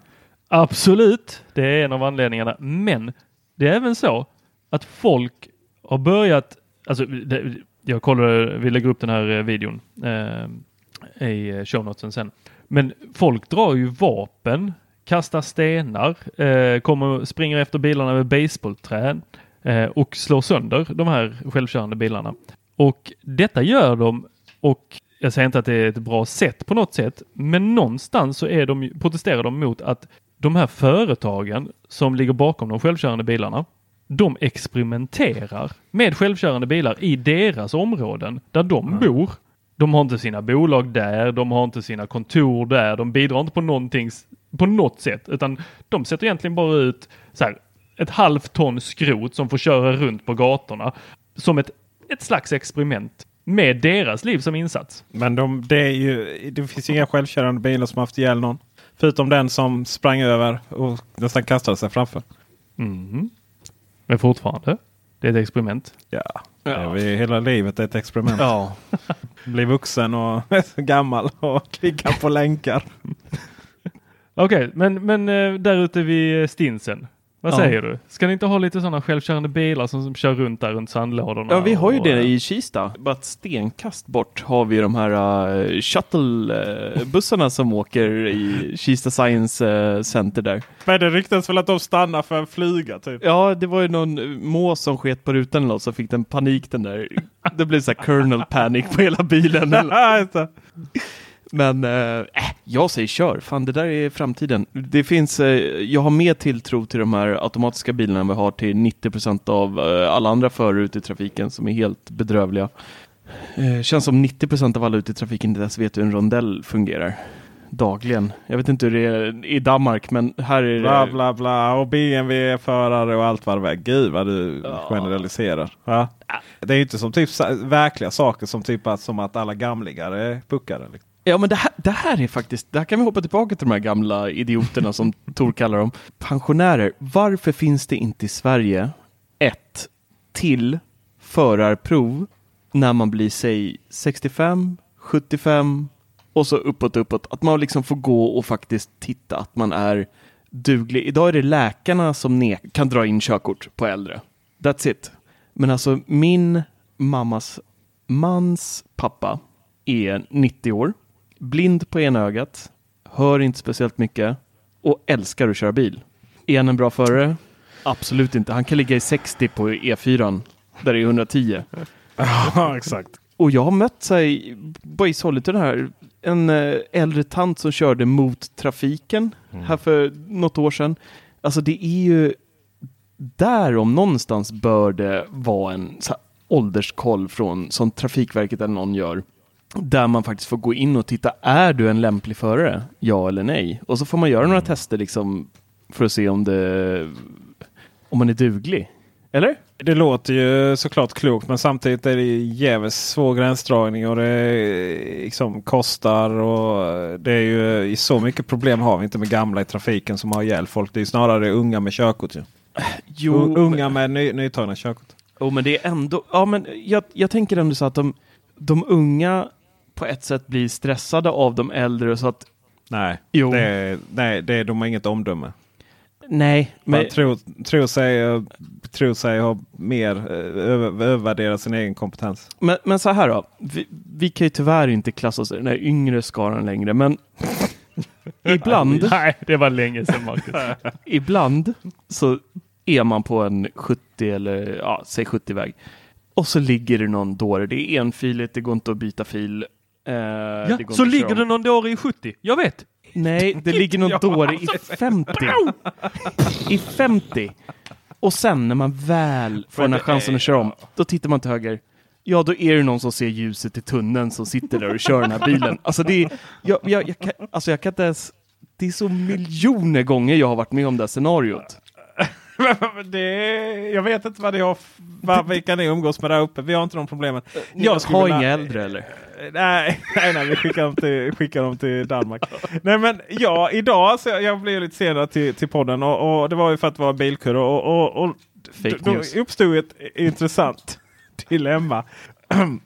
Absolut, det är en av anledningarna. Men det är även så att folk har börjat, alltså det, jag kollade, vi lägger upp den här eh, videon eh, i eh, show notesen sen. Men folk drar ju vapen, kastar stenar, eh, kommer, springer efter bilarna med baseballträn eh, och slår sönder de här självkörande bilarna. Och detta gör de och jag säger inte att det är ett bra sätt på något sätt, men någonstans så är de, protesterar de mot att de här företagen som ligger bakom de självkörande bilarna, de experimenterar med självkörande bilar i deras områden där de bor. De har inte sina bolag där, de har inte sina kontor där, de bidrar inte på någonting på något sätt, utan de sätter egentligen bara ut så här, ett halvt ton skrot som får köra runt på gatorna som ett, ett slags experiment med deras liv som insats. Men de, det, är ju, det finns inga självkörande bilar som haft ihjäl någon. Förutom den som sprang över och nästan kastade sig framför. Mhm. Men fortfarande, det är ett experiment. Ja, Är vi, hela livet är ett experiment. Ja. Bli vuxen och gammal och klicka på länkar. Okej, men, men eh, där ute vid Stinsen. Vad Ja. säger du? Ska ni inte ha lite sådana självkörande bilar som, som kör runt där runt sandlådorna? Ja, vi har ju och, det eh, i Kista. Bara ett stenkast bort har vi de här uh, shuttle-bussarna som åker i Kista Science eh, Center där. Men det ryktas väl att de stannar för en flyga typ. Ja, det var ju någon mås som sket på rutan eller något, så fick den panik den där. Det blev så här kernel panic på hela bilen. Men äh, jag säger kör, fan det där är framtiden. Det finns, eh, jag har mer tilltro till de här automatiska bilarna vi har till 90% av eh, alla andra förare ute i trafiken som är helt bedrövliga. Eh, känns som 90% av alla ute i trafiken inte ens vet hur en rondell fungerar. Dagligen. Jag vet inte hur det är i Danmark men här är det... Bla bla bla och BMW-förare och allt vad det är. Gud vad du Ja. generaliserar. Ja. Det är ju inte som typ verkliga saker som typ att, som att alla gamlingar är puckare. Liksom. Ja men det här, det här är faktiskt, där kan vi hoppa tillbaka till de här gamla idioterna som Tor kallar dem. Pensionärer, varför finns det inte i Sverige ett till förarprov när man blir säg 65, 75 och så uppåt uppåt. Att man liksom får gå och faktiskt titta att man är duglig. Idag är det läkarna som kan dra in körkort på äldre. That's it. Men alltså min mammas mans pappa är 90 år, blind på ena ögat, hör inte speciellt mycket och älskar att köra bil. Är han en bra förare? Absolut inte. Han kan ligga i 60 på E4 där det är 110. Ja exakt. Och jag har mött sig ishållet den här en eh, äldre tant som körde mot trafiken här för något år sedan. Alltså det är ju där om någonstans bör det vara en ålderskoll från som Trafikverket eller någon gör. Där man faktiskt får gå in och titta, är du en lämplig förare? Ja eller nej? Och så får man göra några tester liksom för att se om det om man är duglig. Eller? Det låter ju såklart klokt men samtidigt är det jävligt svår gränsdragning och det liksom kostar. och Det är ju i så mycket problem har vi inte med gamla i trafiken som har ihjäl folk. Det är snarare unga med körkort. Ju. Jo, unga med ny, nytagna körkort. Jo, men det är ändå, ja men jag, jag tänker ändå så att de, de unga på ett sätt blir stressade av de äldre så att Nej, Jo. det, är- nej det, de har inget omdöme. nej, men Man tror, tror, sig, tror sig ha mer eh, över, övervärdera sin egen kompetens. Men, men så här då, vi, vi kan ju tyvärr inte klassa oss i den här yngre skaran längre, men ibland, Nej, det var länge sedan Marcus. ibland så är man på en 70 eller ja, säg 70 väg och så ligger det någon dåre. Det är enfiligt, det går inte att byta fil. Eh, Ja, så ligger det någon dåre i 70. Jag vet. Nej, det ligger någon dåre i 50. I 50. Och sen när man väl får den här chansen att köra om, då tittar man till höger. Ja, då är det någon som ser ljuset i tunneln som sitter där och kör den här bilen. Alltså, det är, jag, jag, jag, kan, alltså jag kan inte ens... Det är så miljoner gånger jag har varit med om det här scenariot. Det, jag vet inte vad det har, vad, vilka ni umgås med där uppe. Vi har inte de problemen. Jag skulle har inga äldre eller? Nej, nej, nej vi skickar dem till, skickar dem till Danmark. nej men ja, idag så jag, jag blev lite senare till, till podden och, och det var ju för att det var bilkur och, och, och då uppstod ett intressant dilemma.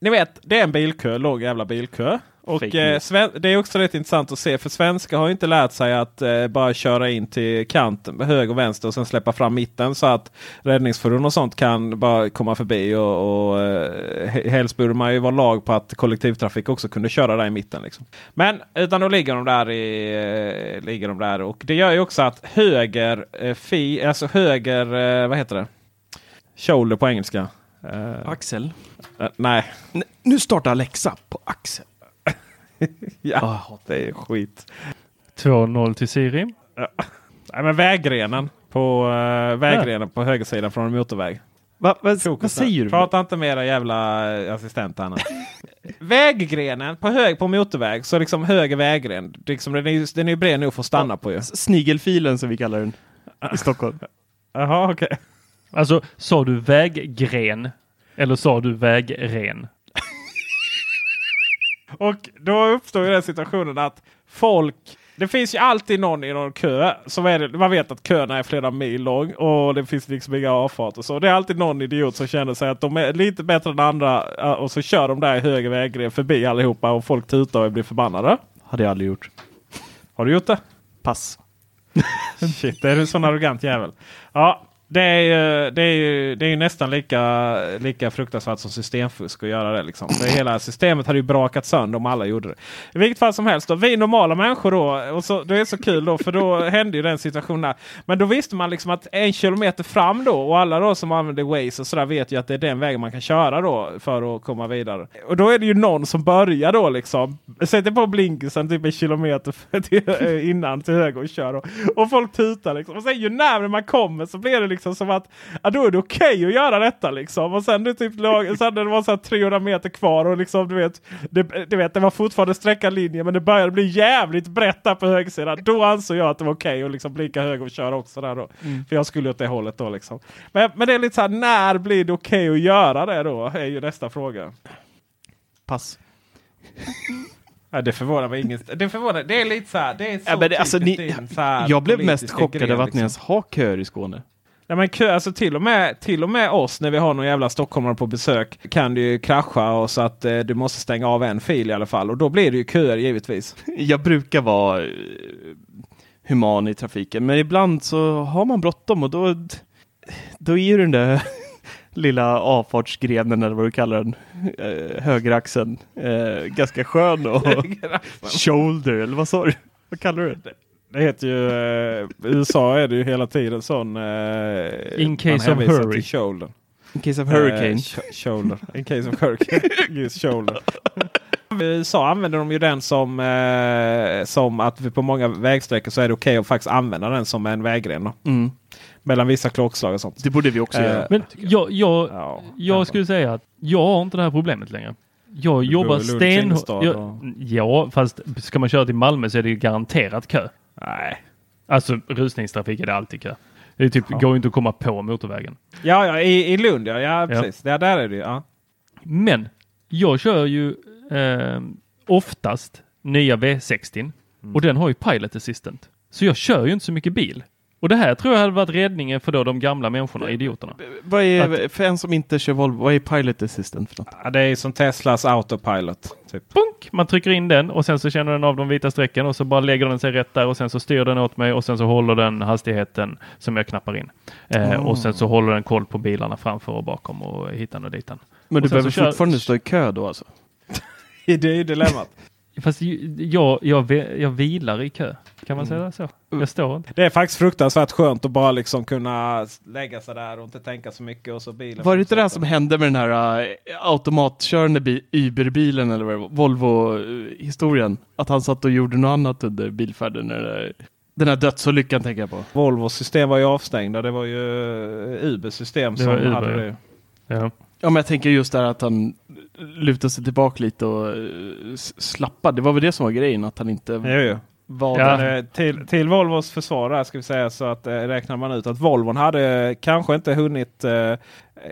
Ni vet, det är en bilkö, lång jävla bilkö. Och eh, det är också rätt intressant att se för svenskar har ju inte lärt sig att eh, bara köra in till kanten, höger och vänster och sen släppa fram mitten så att räddningsfordon och sånt kan bara komma förbi. Och, och eh, he- helst borde man ju vara lag på att kollektivtrafik också kunde köra där i mitten. Liksom. Men utan då ligger de där i, eh, ligger de där och det gör ju också att höger eh, fi, alltså höger, eh, vad heter det? Shoulder på engelska. Eh, Axel? eh, nej, N- Nu startar Alexa på Axel. ja, det är skit. 2-0 till Siri. Nej, men vägrenen på, uh, vägrenen på högersidan från en motorväg. Va, va, vad säger du? Prata inte med era jävla eh, assistent här. Väggrenen på, hög, på motorväg, så liksom höger vägren. Liksom, den är den är bred nog för att stanna på ju. Snigelfilen som vi kallar den i Stockholm. Jaha, okej. Alltså, sa du väggren? Eller sa du vägren? Och då uppstår ju den situationen att folk det finns ju alltid någon i någon kö. Som är man vet att köerna är flera mil lång och det finns liksom inga avfarter. Så det är alltid någon idiot som känner sig att de är lite bättre än andra. eh, Och så kör de där i höger vägren förbi allihopa och folk tutar och blir förbannade. Hade jag aldrig gjort. Har du gjort det? Pass. Shit, är en sån arrogant jävel. Ja, det är ju, det är ju, det är ju nästan lika, lika fruktansvärt som systemfusk att göra det. Liksom. det hela systemet hade ju brakat sönder om alla gjorde det. I vilket fall som helst, då, vi normala människor då, och så, det är så kul då, för då hände ju den situationen. Där. Men då visste man liksom att en kilometer fram då, och alla då som använder Waze och sådär vet ju att det är den vägen man kan köra då för att komma vidare. Och då är det ju någon som börjar då liksom, sätter på blinkersen typ en kilometer till, eh, innan till höger och kör. Och, och folk tutar liksom. Och sen ju närmare man kommer så blir det liksom liksom som att ja, då är det okej att göra detta liksom. Och sen, det typ, sen det var så här 300 meter kvar och liksom du vet, det, du vet, det var fortfarande sträcka linje men det började bli jävligt brett där på högersidan. Då ansåg jag att det var okej att liksom blinka höger och köra också där då. För jag skulle åt det hållet då liksom. Men, men det är lite så här, när blir det okej att göra det då? Är ju nästa fråga. Pass. Ja, det förvånar mig inget. Det förvånar, det är lite så här. Det är så Ja, men det, alltså, ni, så jag blev mest chockad över att ni liksom. ens har köer i Skåne. Nej, men kö, alltså till, och med, till och med oss när vi har någon jävla stockholmare på besök kan det ju krascha och så att eh, du måste stänga av en fil i alla fall. Och då blir det ju köer givetvis. Jag brukar vara eh, human i trafiken, men ibland så har man bråttom och då, då är ju den där lilla avfartsgrenen eller vad du kallar den, eh, högeraxeln, eh, ganska skön och shoulder eller vad sa du? Vad kallar du det? Det heter ju, eh, USA är det ju hela tiden sån... Eh, In case of hurry. shoulder. In case of hurricane. Eh, sh- shoulder. In case of hurricane. Use shoulder. I USA använder de ju den som, eh, som att vi på många vägsträckor så är det okej att faktiskt använda den som en vägren. Mm. Mellan vissa klockslag och sånt. Det borde vi också Eh, göra. Men jag, jag, Ja, jag skulle säga att jag har inte det här problemet längre. Jag jobbar stenhårt. Ja, fast ska man köra till Malmö så är det ju garanterat kö. Nej. Alltså rusningstrafik är det alltid kö. Det är typ, Ja. går inte att komma på motorvägen. Ja, ja i, i Lund ja. Ja, precis. Ja. där är det ju. Ja. Men jag kör ju eh, oftast nya V60 och den har ju Pilot Assistant. Så jag kör ju inte så mycket bil. Och det här tror jag hade varit räddningen för då de gamla människorna, idioterna. Vad är, för en som inte kör Volvo, vad är Pilot Assistant för något? Ja, det är som Teslas Autopilot. Typ. Bunk! Man trycker in den och sen så känner den av de vita strecken och så bara lägger den sig rätt där och sen så styr den åt mig och sen så håller den hastigheten som jag knappar in. Eh, Och sen så håller den koll på bilarna framför och bakom och hitan och ditan. Men du behöver kör- fortfarande stå i kö då alltså? Det är ju dilemmat. Fast jag, jag, jag vilar i kö. Kan man säga så? Jag står inte. Det är faktiskt fruktansvärt skönt att bara liksom kunna lägga sig där och inte tänka så mycket. Och så bilen Var det inte det här som hände med den här uh, automatkörande bi- Uber-bilen eller vad Volvo-historien? Att han satt och gjorde något annat under bilfärden. Eller, den här dödsolyckan tänker jag på. Volvos system var ju avstängda. Det var ju eh, Ubers system Det som Uber, hade ja. det. Ja. Ja, men jag tänker just där att han lutade sig tillbaka lite och eh, slappade. Det var väl det som var grejen, att han inte Jo, jo var Ja. eh, till, till Volvos försvar ska vi säga så att eh, räknar man ut att Volvon hade kanske inte hunnit eh,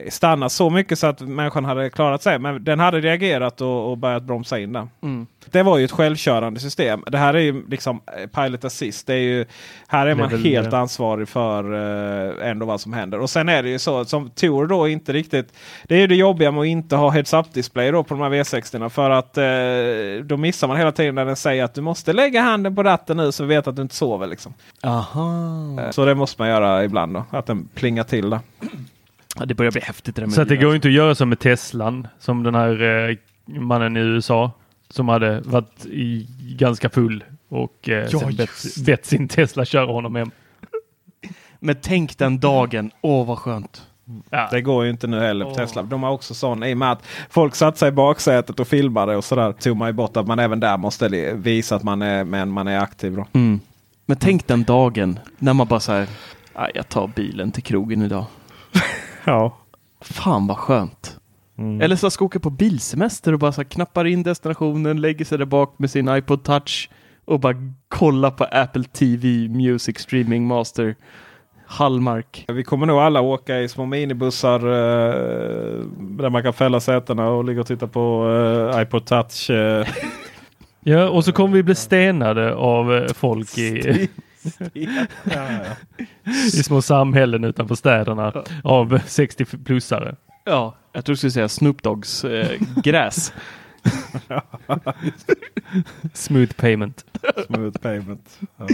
stanna så mycket så att människan hade klarat sig. Men den hade reagerat och, och börjat bromsa in där. Mm. Det var ju ett självkörande system. Det här är ju liksom eh, Pilot Assist. Det är ju, här är man Level, helt ja. ansvarig för eh, ändå vad som händer. Och sen är det ju så som Tor då inte riktigt. Det är ju det jobbiga med att inte ha heads up display då på de här V60. För att eh, då missar man hela tiden när den säger att du måste lägga handen på ratten nu så vi vet att du inte sover. Liksom. Aha. Eh, Så det måste man göra ibland då. Att den plingar till där. Ja, det börjar bli häftigt det Så att det går inte att göra som med Teslan, som den här eh, mannen i USA som hade varit i, ganska full och eh, Ja, bett, bett sin Tesla köra honom hem. Men tänk den dagen. Åh, vad skönt. Ja. Det går ju inte nu heller på Åh. Tesla. De har också sån i och med att folk satt sig i baksätet och filmade och sådär. Tog man ju bort att man även där måste visa att man är, men man är aktiv. Då. Mm. Men tänk den dagen när man bara säger jag tar bilen till krogen idag. Ja. Fan vad skönt. Mm. Eller så ska åka på bilsemester och bara så här, knappar in destinationen, lägger sig där bak med sin iPod touch och bara kolla på Apple TV Music Streaming Master. Hallmark. Vi kommer nog alla åka i små minibussar eh, där man kan fälla sätena och ligga och titta på eh, iPod touch. Eh. Ja, och så kommer vi bli stenade av eh, folk i, i små samhällen utanför städerna av 60-plussare. Ja, jag tror du skulle säga Snoop Dogs eh, gräs. Smooth payment. Smooth payment. Ja.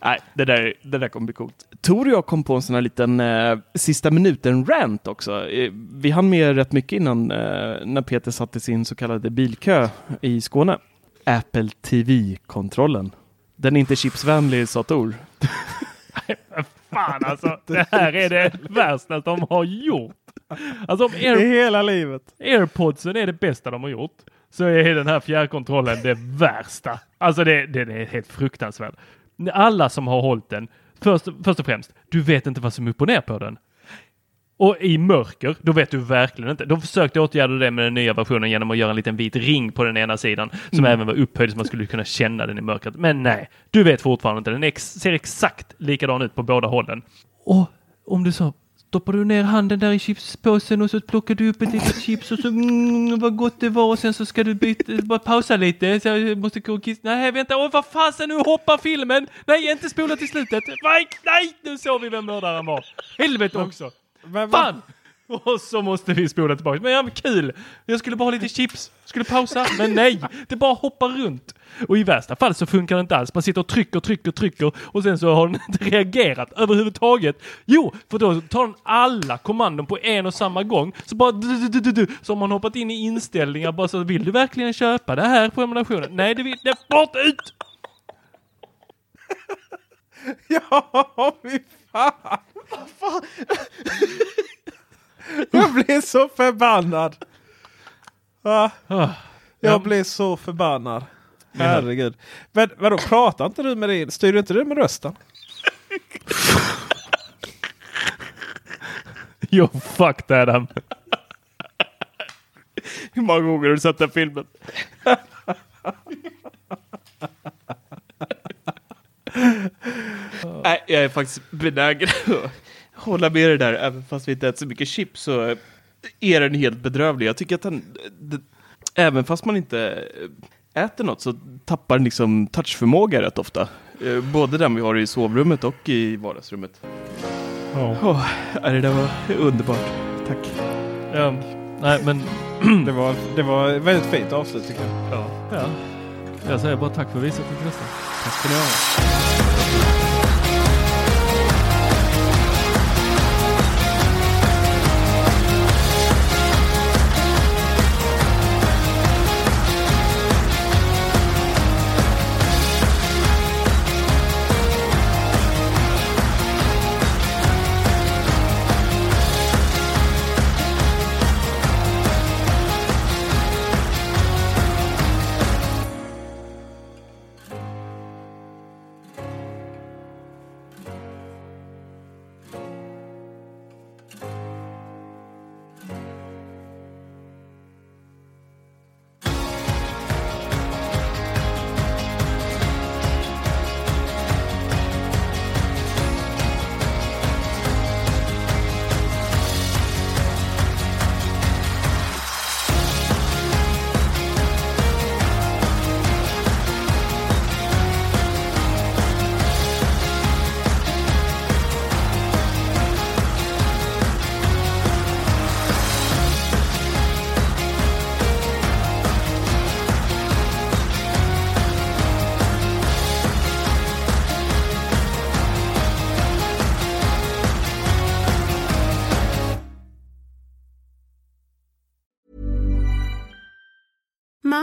Nej, det där, det där kommer bli coolt. Tor och jag kom på en sån här liten eh, sista minuten-rant också. Eh, vi hann med rätt mycket innan eh, när Peter satte sin så kallade bilkö i Skåne. Apple TV-kontrollen. Den är inte chipsvänlig, sa Tor. Fan alltså, det här är det värsta de har gjort. Alltså om I Air, hela livet. airpodsen är det bästa de har gjort så är den här fjärrkontrollen det värsta. Alltså det, det är helt fruktansvärt. Alla som har hållit den, först, först och främst, du vet inte vad som är upp och ner på den. Och i mörker, då vet du verkligen inte. De försökte åtgärda det med den nya versionen genom att göra en liten vit ring på den ena sidan som Mm. även var upphöjd så man skulle kunna känna den i mörkret. Men nej, du vet fortfarande inte. Den ex ser exakt likadan ut på båda hållen. Och om du så stoppar du ner handen där i chipspåsen och så plockar du upp ett litet chips och så mm, vad gott det var och sen så ska du byta, bara pausa lite. Så jag måste gå och kissa. Nej, vänta, åh vad fasen nu hoppar filmen. Nej, inte spola till slutet. Nej, nej, nu såg vi vem mördaren var. Helvete också. Men Fan! Och så måste vi spola tillbaka. Men ja, men kul! Jag skulle bara ha lite chips. Skulle pausa, men nej! Det bara hoppar runt. Och i värsta fall så funkar det inte alls. Man sitter och trycker, trycker, trycker och sen så har den inte reagerat överhuvudtaget. Jo, för då tar den alla kommandon på en och samma gång. Så bara du, du, du, du, du, så har man hoppat in i inställningar bara så vill du verkligen köpa det här på emulationen? Nej, det vill det bort ut! Ja, fy fan! Jag blir så förbannad. Ah, Ah, jag ja. blir så förbannad. Herregud. Men vadå, pratar inte du med din... Styr inte du med rösten? Jo, fuck that Adam. Hur många gånger har du sett den filmen? Nej, jag är faktiskt benägen hålla med dig där. Även fast vi inte äter så mycket chips så är den helt bedrövlig. Jag tycker att den, d- även fast man inte äter något så tappar den liksom touchförmåga rätt ofta. Eh, Både den vi har i sovrummet och i vardagsrummet. Ja. Åh, det där var underbart. Tack. Ja, nej men Det var, det var ett väldigt fint avslut tycker jag. Ja. ja. Jag säger bara tack för visat intresse. Tack ska ni ha.